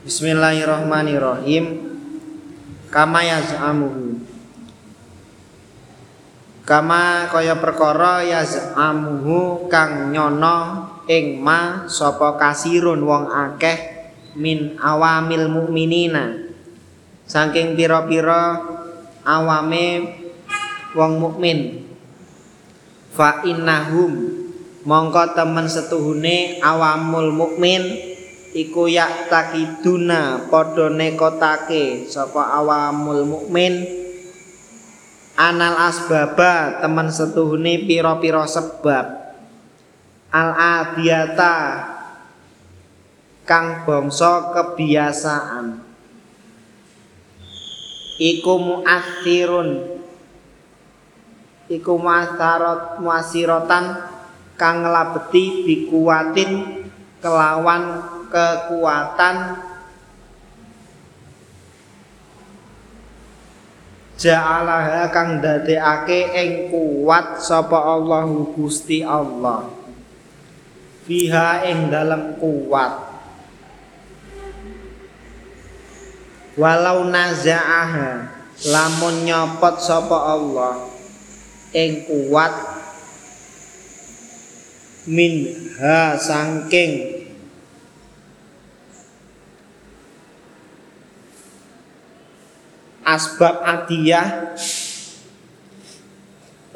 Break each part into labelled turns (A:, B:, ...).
A: Bismillahirrahmanirrahim. Kama yaz'amuhu. Kama kaya perkara yaz'amuhu kang nyono ing ma sapa kasirun wong akeh min awamil mukminina. Saking pira-pira awame wong mukmin. Fa innahum mongko temen setuhune awamul mukmin iku yak takiduna padha nekotake sapa awamul mukmin. Anal asbaba temen setuhune pira-pira sebab. Al adiyata kang bangsa kebiasaan. Iku muathirun. Iku muatharat muasiratan kang nglabeti bikuwatin kelawan kekuatan. Ja'alaha kang dadekake ing kuat sapa Allahu Gusti Allah. Fiha ing dalem kuat walau nazaaha lamun nyopot sapa Allah ing kuat min ha sangking asbab adiyah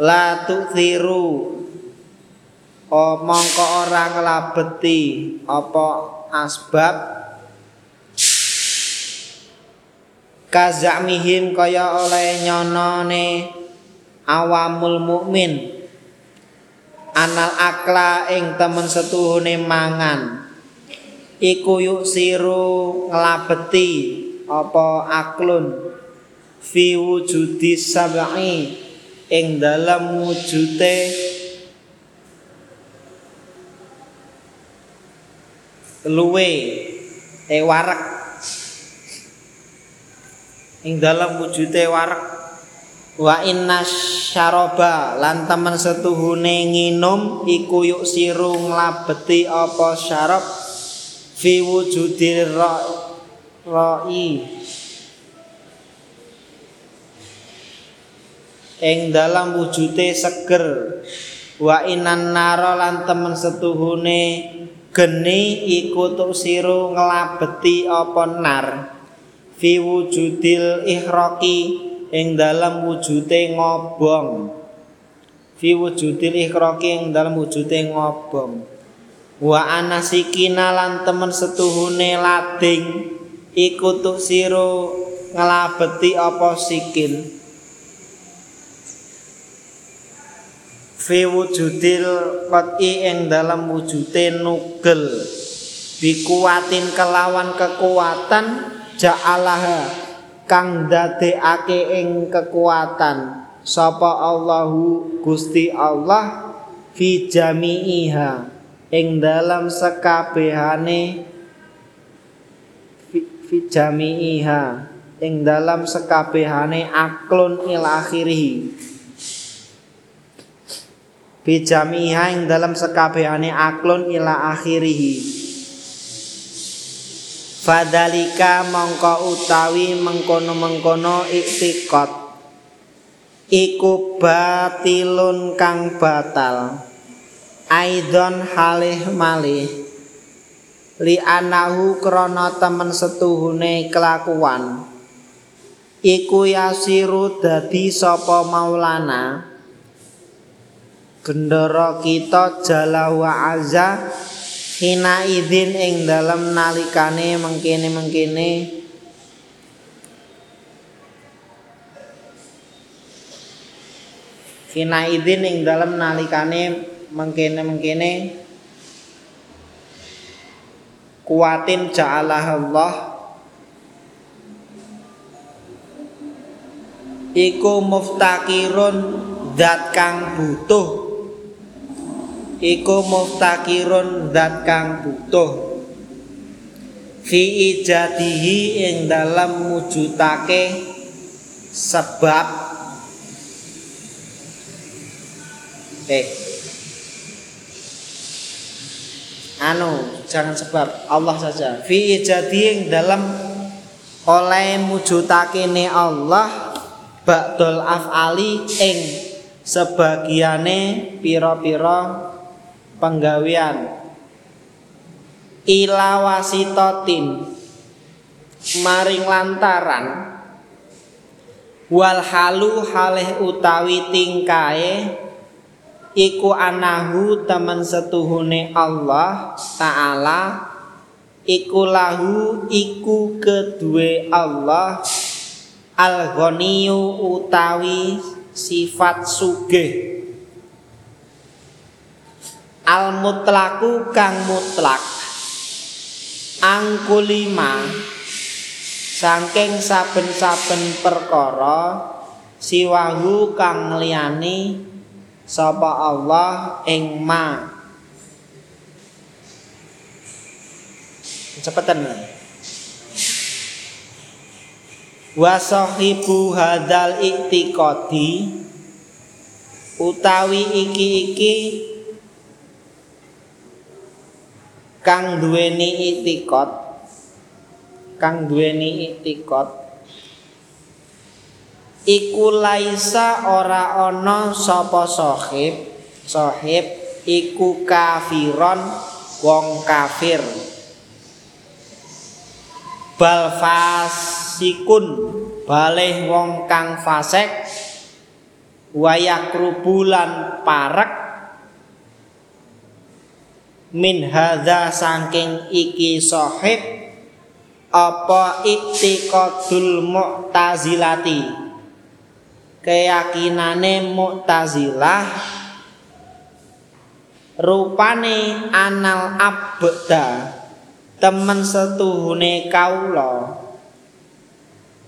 A: la tu'thiru. Omong ke orang ngelabeti apa asbab kazamihim kaya oleh nyonone awamul mukmin. Anal akla ing temen setuhune mangan. Iku yuk siru ngelabeti apa aklun fi wujudi sab'i. Ing dalam wujute luwe e warak. Ing dalam wujute warak. Wa inna syaroba lan temen setuhune nginum iku yuk siru nglabeti apa syarab fi wujudir ra'i ing dalam wujute seger. Wa inan naro lan temen setuhune geni iku tuk siru nglabeti apa nar. Fi wujudil ihraqi ing dalam wujute ngobong. Fi wujudil ikhraqi ing dalam wujute ngobong. Wa anasikina lan temen setuhune lading iku tuk sira nglabeti apa sikil fi wujudil qati ing dalam wujute nugel. Bikuatin kelawan kekuatan ja'alaha kang dadekake ing kekuatan. Sapa Allahu Gusti Allah fi jami'iha ing dalam sekabehane fi jami'iha ing dalam sekabehane aklun il jami'iha ing dalam sekabehane aklun ila akhirih Fadalika mongko utawi mengkono-mengkono iktikot Iku batilun kang batal. Aidon halih malih. Li anahu krono temen setuhune kelakuan. Iku yasiru dadi sopo maulana Gendoro kita jalawa azza hina izin ing dalam nalikane mengkene mengkene hina izin ing dalam nalikane mengkene mengkene kuatin ja'alah Allah. Iku muftakirun zat kang butuh iku muftakirun zat kang butuh. Fi ijadihi ing dalam mujudake sebab. Eh. Anu jangan sebab Allah saja. Fi jadi yang dalam oleh mujudake ne Allah ba'dul af'ali ing sebagiane pira-pira penggawean. Ila wasitatin maring lantaran. Wal halu halih utawi tingkae iku anahu temen setuhune Allah taala. Iku lahu iku kedue Allah. Al utawi sifat sugih al mutlaku kang mutlak. Angkulima saking saben-saben perkara siwahu kang liyani sapa Allah ing ma. Cepetan wa sahibu hadal iktiqadi utawi iki-iki kang duweni itikot. Kang duweni itikot. Iku laisa ora ana sapa sahib. Sahib iku kafiron wong kafir. Bal fasikun baleh wong kang fasek wayak rubulan parek min hadza saking iki sahib apa ittiqadul mu'tazilati? Keyakinane mu'tazilah rupane anal abda temen setuhune kaula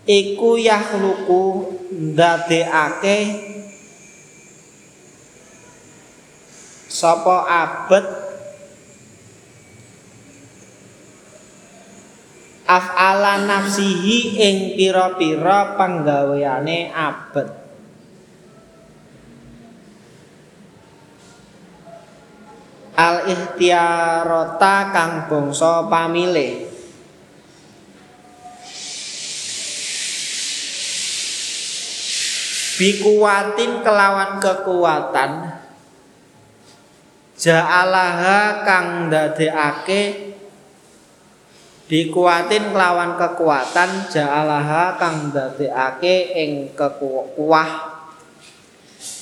A: iku yakhluqu ndadekake sapa abet af'ala nafsihi ing pira-pira panggaweane abet. Al ihtiyarota kang bangsa pamilih. Bikuwatin kelawan kekuatan. Ja'alaha kang ndadekake dikuatin kelawan kekuatan ja'alaha kang dadekake ing kekuah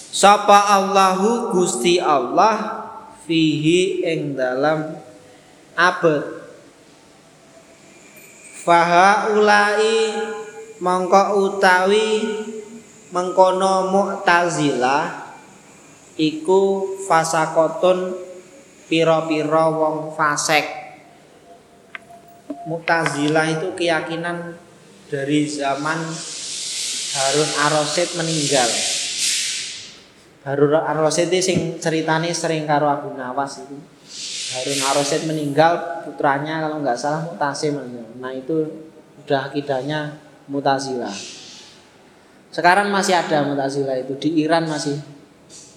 A: sapa Allahu Gusti Allah fihi ing dalam abad. Faha ulai mongko utawi mengkono mu'tazilah iku fasakotun pira-pira wong fasek Mu'tazilah itu keyakinan dari zaman Harun Ar-Rasyid meninggal. Harun Ar-Rasyid itu sing ceritanya sering karo Abu Nawas itu. Harun Ar-Rasyid meninggal, putranya kalau nggak salah Mutasim. Nah itu udah akidahnya Mutazilah. Sekarang masih ada Mutazilah itu di Iran masih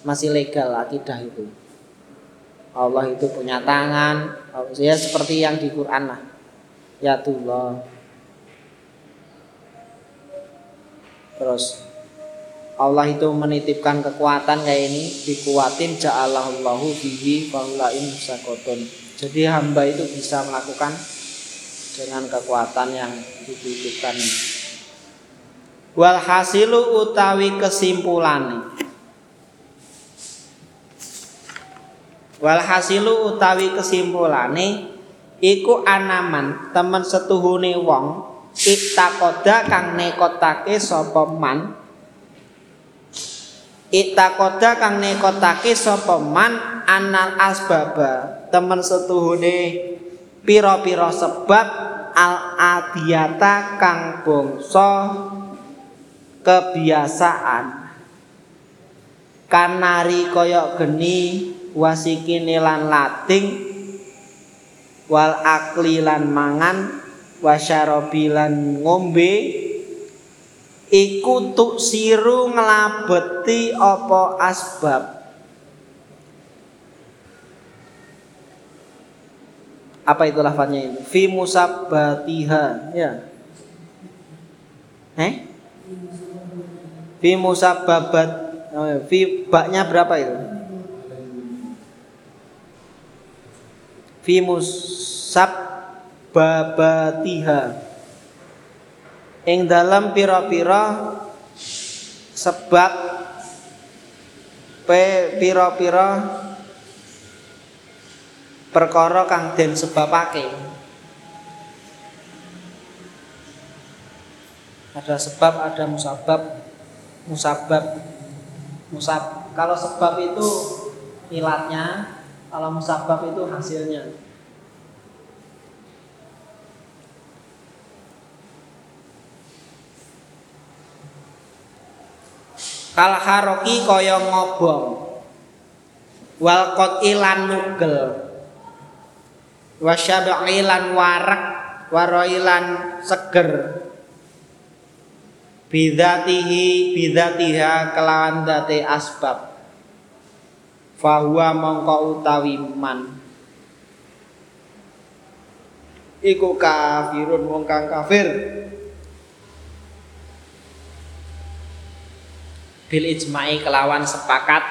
A: masih legal akidah itu. Allah itu punya tangan, ya seperti yang di Quran lah ya Tullah terus Allah itu menitipkan kekuatan kayak ini dikuatin ja'alallahu bihi faulaim sakotun jadi hamba itu bisa melakukan dengan kekuatan yang dititipkan wal hasilu utawi kesimpulan wal hasilu utawi kesimpulane iku anaman temen setuhune wong itakoda kang nekotake sapa man? Itakoda kang nekotake sapa man? Anal asbaba temen setuhune pira-pira sebab al adiyata kang bangsa kebiasaan. Kanari koyok geni wasikine lan lating wal akli lan mangan wasyarobi lan ngombe iku tuk siru ngelabeti opo asbab apa itu lafadznya itu? Fi musabbatiha, ya. Eh? Fi musabbabat oh, ya. fi baknya berapa itu? Fi musabbabatiha. Ing dalam pira-pira sebab pira-pira perkara kang den sebabake. Ada sebab ada musabab. Musabab. Musab. Kalau sebab itu ilatnya kalau musabab itu hasilnya. Kal haroki kaya ngobong. Wal ilan nugel. Wasyabi'i lan warak waroilan seger. Bidatihi bidatiha kelawan date asbab fahuwa mongko utawi man. Iku kafirun wong kang kafir. Bil ijma'i kelawan sepakat.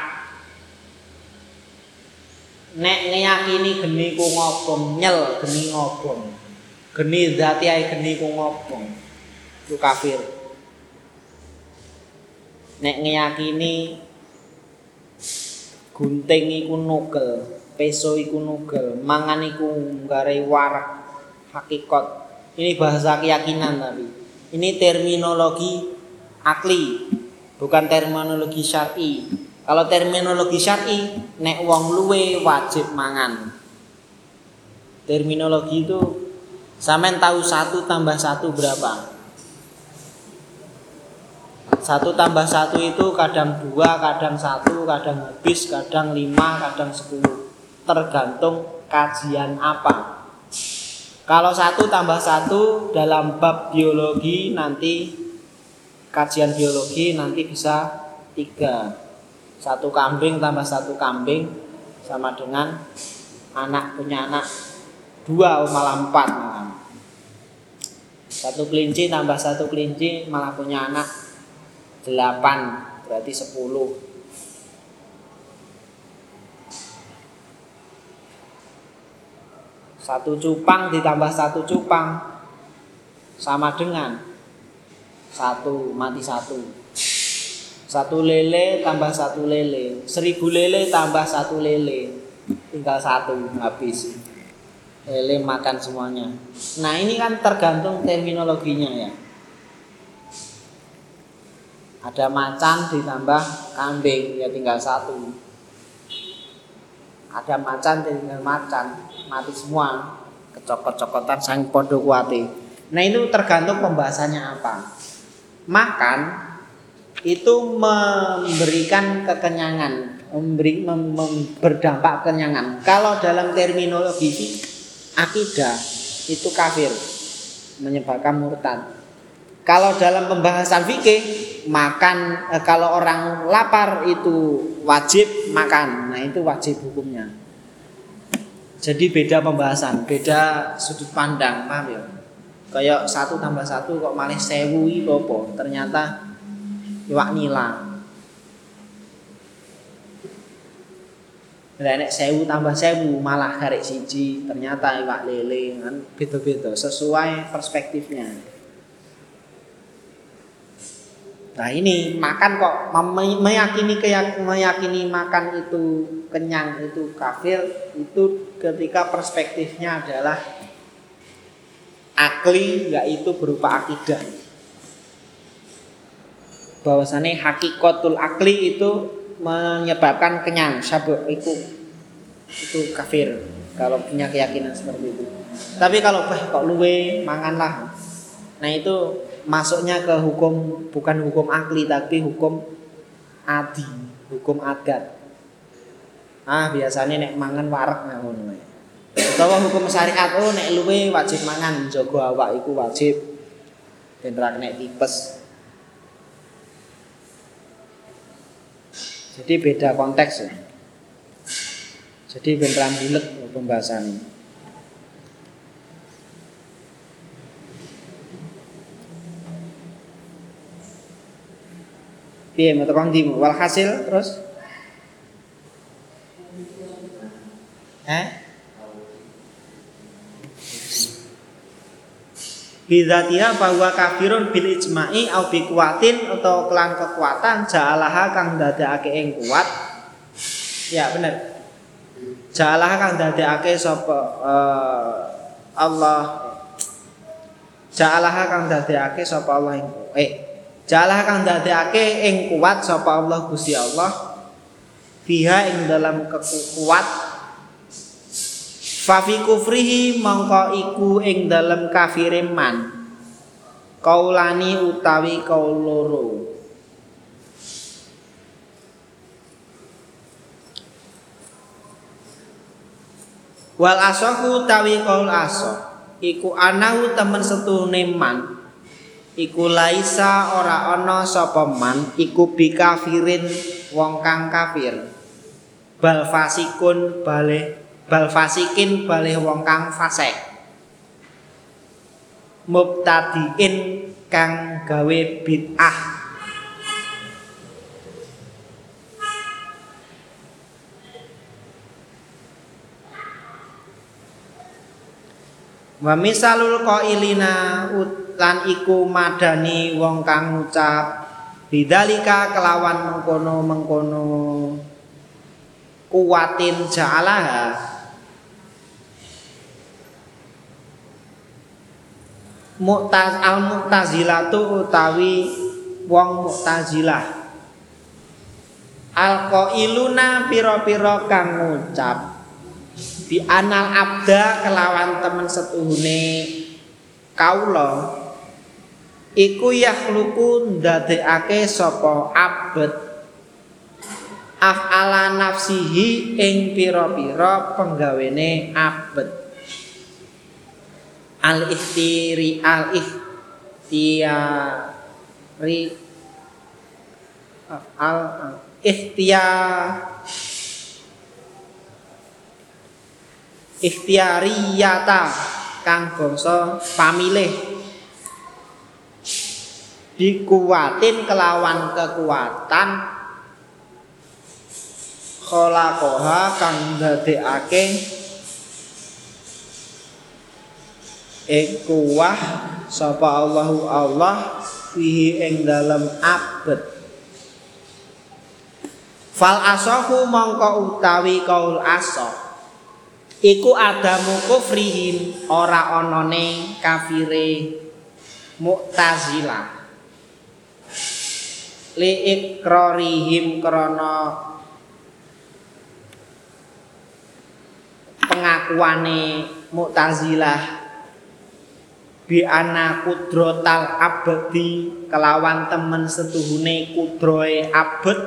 A: Nek ngeyakini geni ku ngobong nyel geni ngobong. Geni zati ae geni ku ngobong. Itu kafir. Nek ngeyakini gunting iku nugel peso iku nugel mangan iku ngare warak hakikat ini bahasa keyakinan tapi ini terminologi akli bukan terminologi syar'i Kalau terminologi syar'i, nek wong luwe wajib mangan. Terminologi itu sampean tahu satu tambah satu berapa? Satu tambah satu itu kadang dua, kadang satu, kadang habis, kadang lima, kadang sepuluh. Tergantung kajian apa. Kalau satu tambah satu dalam bab biologi nanti kajian biologi nanti bisa tiga satu kambing tambah satu kambing sama dengan anak punya anak dua oh malah empat malah satu kelinci tambah satu kelinci malah punya anak delapan berarti sepuluh. Satu cupang ditambah satu cupang. Sama dengan satu mati satu. Satu lele tambah satu lele. Seribu lele tambah satu lele. Tinggal satu habis. Lele makan semuanya. Nah ini kan tergantung terminologinya ya ada macan ditambah kambing ya tinggal satu ada macan tinggal macan mati semua kecokot-cokotan sang podo kuati nah itu tergantung pembahasannya apa makan itu memberikan kekenyangan, memberi mem, mem, berdampak kenyangan. Kalau dalam terminologi akidah itu kafir, menyebabkan murtad. Kalau dalam pembahasan fikih makan eh, kalau orang lapar itu wajib makan. Nah, itu wajib hukumnya. Jadi beda pembahasan, beda sudut pandang, paham ya? Kayak satu tambah satu kok malah sewu apa? Ternyata iwak nila. Lah nek sewu tambah sewu malah karek siji, ternyata iwak lele kan beda-beda sesuai perspektifnya. Nah ini makan kok. Meyakini meyakini makan itu kenyang itu kafir itu ketika perspektifnya adalah akli yaitu berupa akidah. Bahwasanya hakikatul akli itu menyebabkan kenyang sabuk itu itu kafir. Kalau punya keyakinan seperti itu. Tapi kalau bah kok luwe manganlah nah itu masuknya ke hukum bukan hukum akli tapi hukum adi hukum adat ah biasanya nek mangan warak ngono utawa hukum syariat oh nek luwe wajib mangan jago awak iku wajib ben nek tipes Jadi beda konteks ya. Jadi beneran bulet pembahasan ini. Piye ndi walhasil terus eh Bidatiha bahwa kafirun bil ijma'i au bi kuatin atau kelan kekuatan ja'alaha kang dadekake ing kuat. Ya bener. Ja'alaha kang dadekake sapa uh, Allah Ja'alaha kang dadekake sapa Allah ing eh Ja'alaha kang dadekake ing kuat sapa Allah Gusti Allah fiha ing dalam kekuat Fafi kufrihi mongko iku ing dalem kafire man. Kaulani utawi kaul loro. Wal asahu utawi kaul aso. Iku anahu temen setune man. Iku laisa ora ana sapa man iku bi kafirin wong kang kafir. Bal fasikun balik bal fasikin bali wong kang fasik mubtadiin kang gawe bid'ah Wa misalul qailina lan iku madani wong kang ngucap bidzalika kelawan mengkono-mengkono kuwatin ja'alaha. Mu'taz al mu'tazilatu utawi wong mu'tazilah. Al qailuna pira-pira kang ngucap di anal abda kelawan temen setuhune kaula iku yakhluqu ndadekake sapa abet. Af'ala nafsihi ing pira-pira penggawene abet. Al ihtiri al ihtiari al ihtiar ikhtiariyata kang bangsa pamilih dikuatin kelawan kekuatan. Khalaqaha kang dadekake ing sapa Allahu Allah fihi ing dalem abet. Fal asahu mongko utawi kaul asah iku adamu kufrihim ora anane kafire mu'tazilah li ikrarihim krana pengakuane mu'tazilah. Bi ana kudrotal abdi kelawan temen setuhune kudroe abet.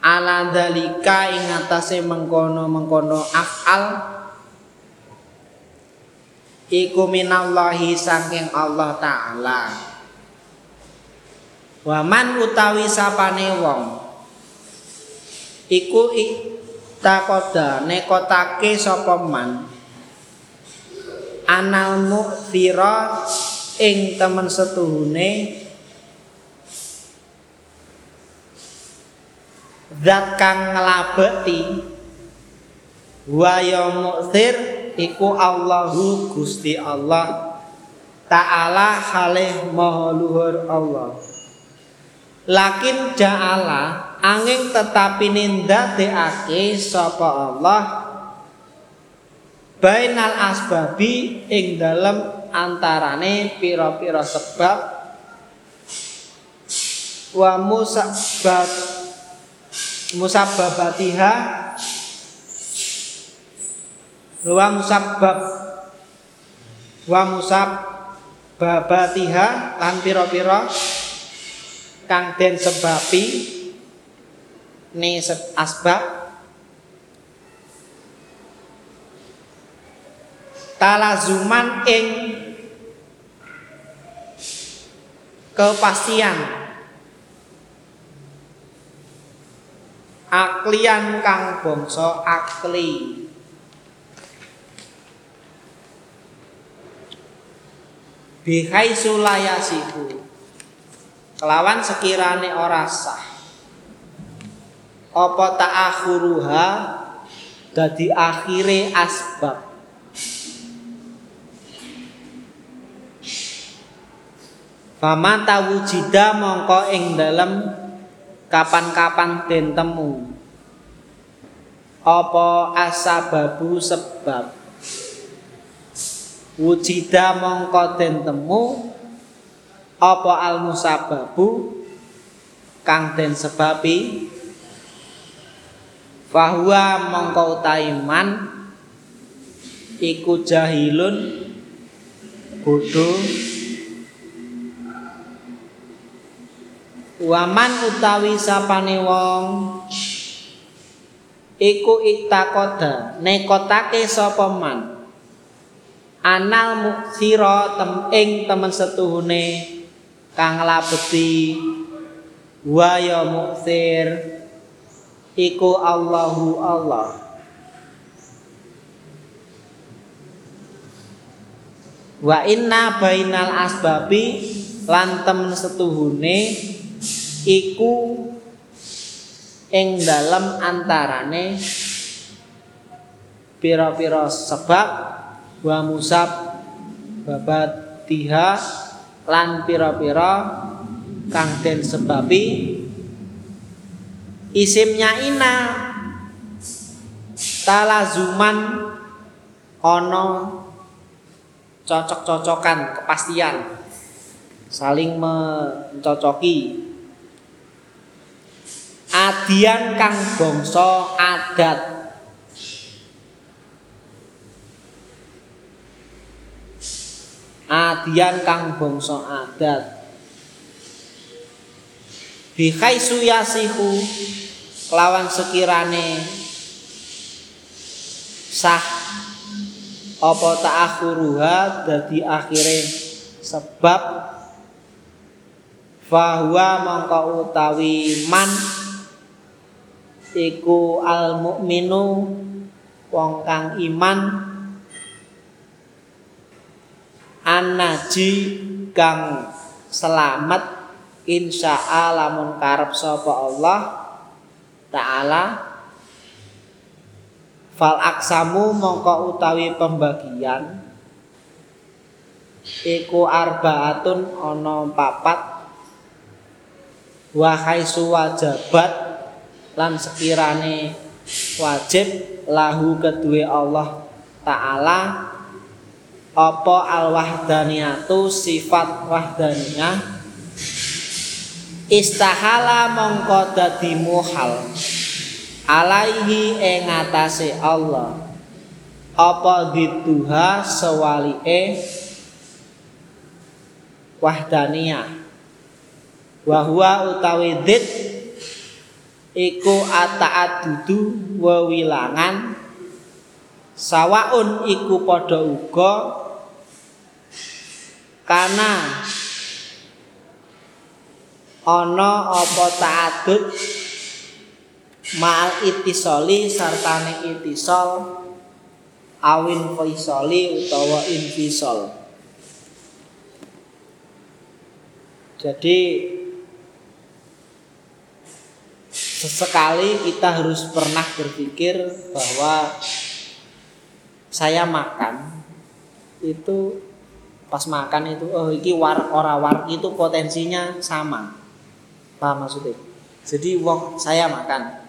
A: Ala dalika ing atase mengkono-mengkono afal. Iku minallahi saking Allah taala wa man utawi sapane wong. Iku takoda nekotake sapa man? Anal mu'thira ing temen setuhune zat kang nglabeti wa ya mu'thir iku Allahu Gusti Allah taala halih maha luhur Allah lakin ja'ala angin tetapi nindadekake sapa Allah bainal asbabi ing dalem antarane pira-pira sebab. Wa musabbat musabbabatiha wa musabbab wa musabbabatiha lan pira-pira kang den sebabi ne asbab. Talazuman ing kepastian. Aklian kang bangsa akli. Bihai sulayasiku kelawan sekirane ora sah. Apa ta'akhuruha dadi akhire asbab? Fama tawujida mongko ing dalem kapan-kapan den temu. Apa asababu sebab? Wujida mongko den temu apa al musababu kang den sebabi? Bahwa mongko taiman iku jahilun bodoh. Waman utawi sapane wong iku iktakoda nekotake sapa man? Anal muksira tem ing temen setuhune kang labeti wa ya muksir iku Allahu Allah. Wa inna bainal asbabi lan temen setuhune iku ing dalem antarane pira-pira sebab wa musab babat tiha lan pira-pira kang den sebabi isimnya ina. Talazuman ono cocok-cocokan kepastian. Saling mencocoki. Adian kang bangsa adat adian kang bangsa adat. Bihai suyasihu kelawan sekirane sah apa ta'akhuruha dadi akhire sebab bahwa mongko utawi man iku al mukminu wong kang iman anaji kang selamat insya lamun karep sapa Allah taala. Fal aksamu mongko utawi pembagian. Iku arbaatun ana papat. Wa khaisu wajabat lan sekirane wajib lahu kedue Allah taala apa al wahdaniyatu sifat wahdaniyah? Istahala mongko dadi muhal. Alaihi ing Allah. Apa dituha sewalike? Wahdaniyah. Wa huwa utawi dzit iku ata'addudu wewilangan. Sawaun iku padha uga kana. Ana apa ta'addud ma'al itisoli sartane itisol awin faisoli utawa infisol jadi sesekali kita harus pernah berpikir bahwa saya makan itu pas makan itu oh iki war ora war itu potensinya sama. Paham maksudnya? Jadi wong saya makan.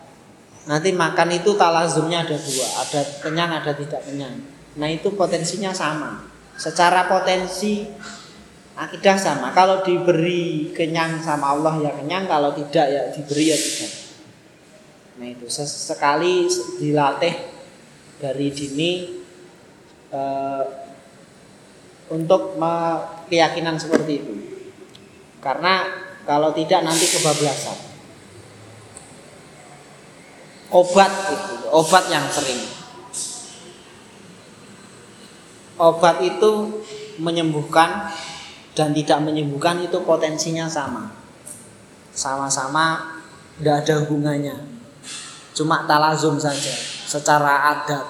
A: Nanti makan itu talazumnya ada dua ada kenyang ada tidak kenyang. Nah itu potensinya sama. Secara potensi akidah sama. Kalau diberi kenyang sama Allah ya kenyang. Kalau tidak ya diberi ya tidak. Nah itu sesekali dilatih dari dini uh, untuk keyakinan seperti itu. Karena kalau tidak nanti kebablasan. Obat itu, obat yang sering. Obat itu menyembuhkan dan tidak menyembuhkan itu potensinya sama. Sama-sama tidak ada hubungannya cuma talazum saja secara adat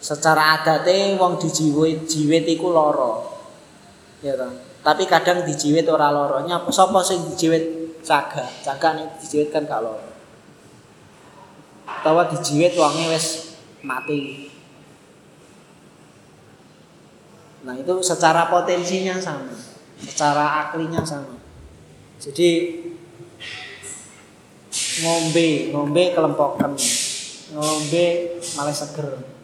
A: secara adatnya wong dijiwit jiwit iku loro Ya toh. Tapi kadang dijiwit ora lara. Nyapa sapa sing dijiwit caga? Caga nek dijiwit kan gak lara. Tawa dijiwit wonge wis mati. Nah, itu secara potensinya sama, secara aklinya sama. Jadi ngombe, ngombe kelempokan. Ngombe malah seger.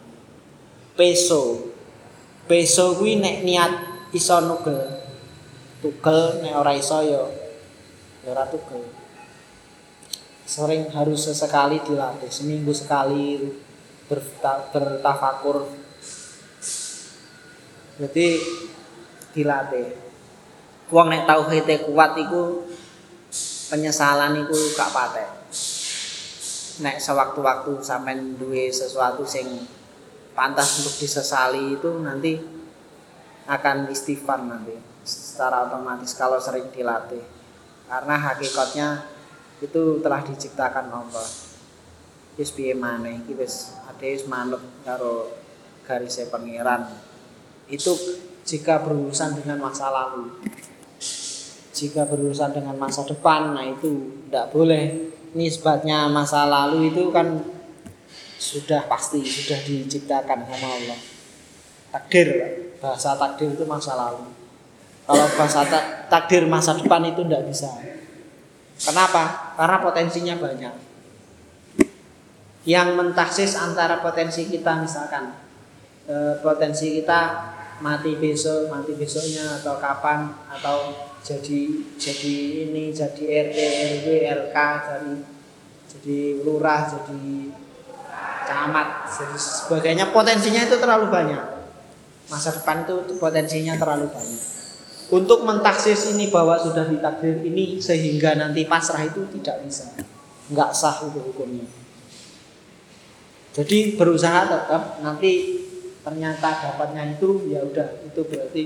A: Peso. Peso kuwi nek niat iso nugel. Tugel nek ora iso ya ora tugel. Sering harus sesekali dilatih, seminggu sekali bertafakur. Jadi dilatih. Wong nek tauhide kuat iku penyesalan iku gak patek. Nek sewaktu-waktu sampean duwe sesuatu sing pantas untuk disesali itu nanti akan istighfar nanti secara otomatis kalau sering dilatih. Karena hakikatnya itu telah diciptakan Allah. Wis piye maneh iki wis wis manut karo garise pangeran. Itu jika berurusan dengan masa lalu jika berurusan dengan masa depan nah itu tidak boleh. Nisbatnya masa lalu itu kan sudah pasti sudah diciptakan sama Allah. Takdir bahasa takdir itu masa lalu. Kalau bahasa takdir masa depan itu tidak bisa. Kenapa? Karena potensinya banyak. Yang mentaksis antara potensi kita misalkan e, potensi kita mati besok mati besoknya atau kapan atau jadi jadi ini jadi RT RW RK jadi jadi lurah jadi camat sebagainya. Potensinya itu terlalu banyak. Masa depan itu potensinya terlalu banyak. Untuk mentaksis ini bahwa sudah ditakdir ini sehingga nanti pasrah itu tidak bisa. Nggak sah itu hukumnya. Jadi berusaha tetap nanti ternyata dapatnya itu ya udah itu berarti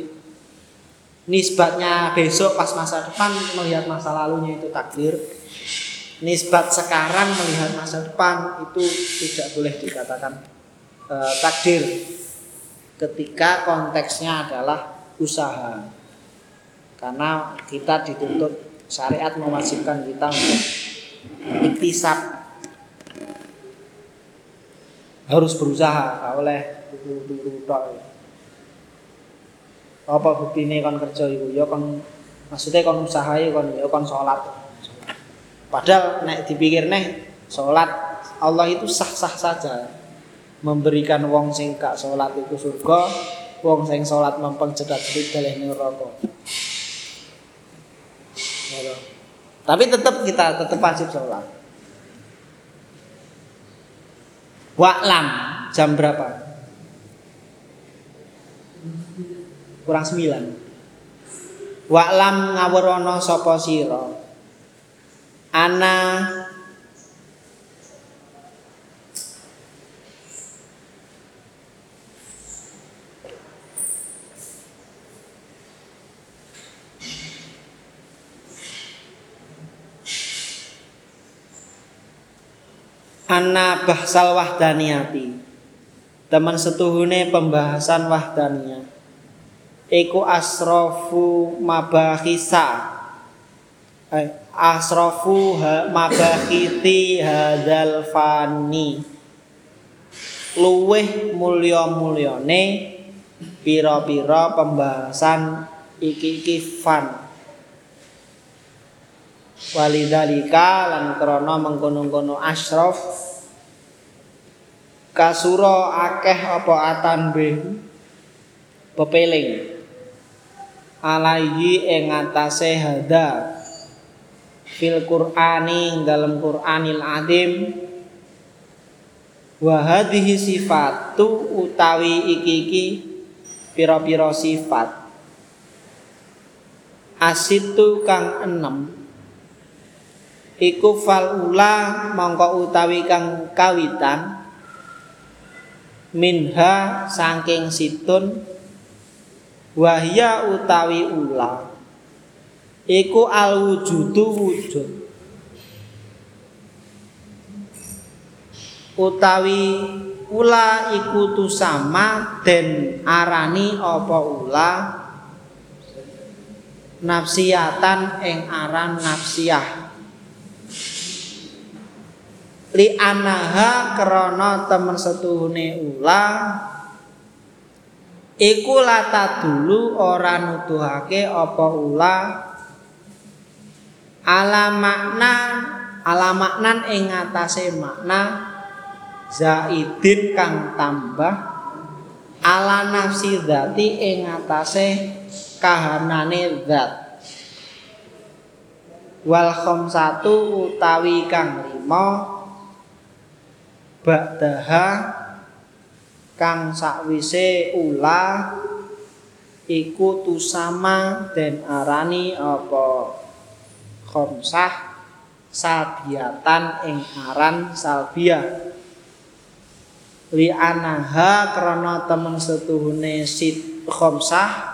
A: nisbatnya besok pas masa depan melihat masa lalunya itu takdir nisbat sekarang melihat masa depan itu tidak boleh dikatakan e, takdir ketika konteksnya adalah usaha. Karena kita dituntut syariat mewajibkan kita untuk iktisab. Harus berusaha oleh dulu apa bukti ini kan kerja ibu ya maksudnya kan usaha ya kan ya sholat Padahal nek dipikir nih sholat Allah itu sah-sah saja memberikan wong sing gak sholat itu surga, wong sing sholat mempeng cedak-cedik dalih neraka. Tapi tetap kita tetap wajib sholat. Waklam jam berapa? Kurang sembilan. Waklam ngawurono sopo siro ana Ana bahsal wahdaniyati. Teman setuhune pembahasan wahdaniyah. Iku asrofu mabahisa. Eh, asrafu mabakiti hadzal fani luweh mulya-mulyane pira-pira pembahasan iki-iki fan walidalika lan krana mengkono-kono asraf kasura akeh apa atan be pepeling. Alaihi ing atase hadza fil Qur'ani dalam Qur'anil Azim wa hadhihi sifatu utawi iki-iki pira-pira sifat. Asitu kang enam iku fal ula mongko utawi kang kawitan. Minha saking situn. Wahya utawi ula iku al wujudu wujud. Utawi ula iku tu sama den arani apa ula? Nafsiyatan ing aran nafsiyah. Li anaha krana temen setuhune ula iku lata dulu ora nuduhake apa ula ala makna ala maknan ing ngatasé makna zaidin kang tambah ala nafsi dzati ing ngatasé kahanane zat. Wal khamsatu utawi kang lima ba'daha kang sakwise ula iku tusama den arani apa khamsah salbiatan ing aran salbia. Li anaha krana temen setuhune sit khamsah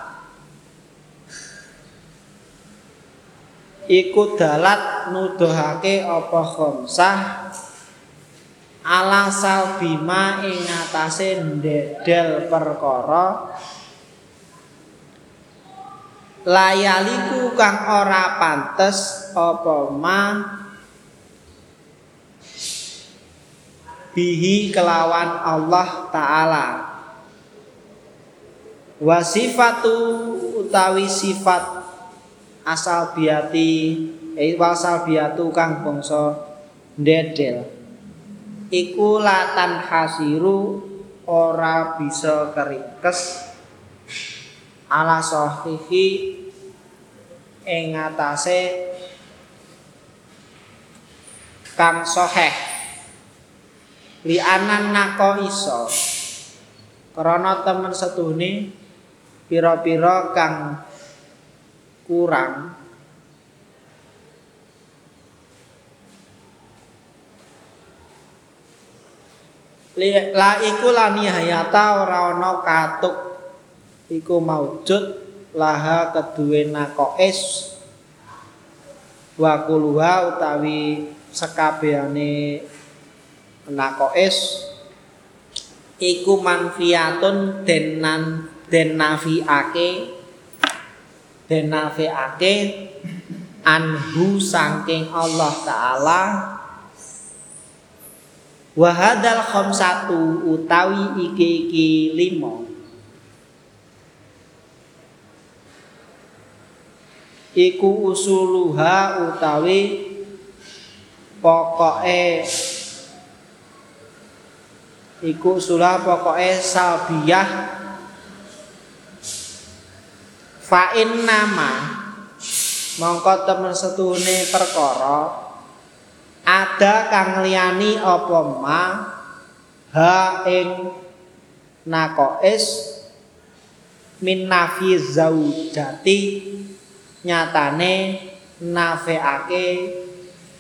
A: iku dalat nuduhake apa khamsah ala salbima ing atase ndedel perkara layaliku kang ora pantes apa? Ma bihi kelawan Allah taala. Wasifatu utawi sifat asal biati eh wasal biatu kang bangsa ndedel. Iku latan hasiru ora bisa keringkes ala sahihi ing atase kang sahih li anan nako iso. Krana temen setune pira-pira kang kurang la iku la nihayata ora ana katuk. Iku maujud laha keduwe naqais wa kulwa utawi sekabehane naqais iku manfiatun denan den nafiake den nafiake anhu saking Allah taala. Wa hadzal khamsatu utawi iki iki lima. Iku usuluha utawi pokoke iku usulah pokoke salbiyah. Fa nama mongko temen setune perkara ada kang liyani apa ma? Ha ing naqais min nafi zaujati nyatane nafeake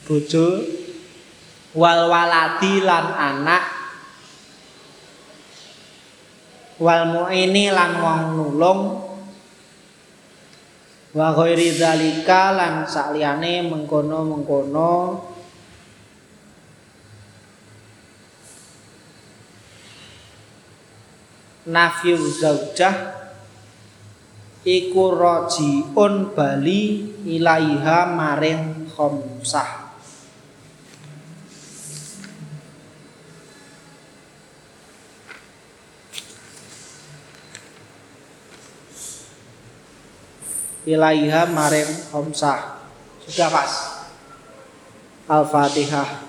A: bojo wal waladi lan anak wal muini lan wong nulung wa ghairi zalika lan sakliyane mengkono-mengkono nafyu zaujah iku rajiun bali ilaiha maring khamsah ilaiha maring khamsah sudah pas. Al-fatihah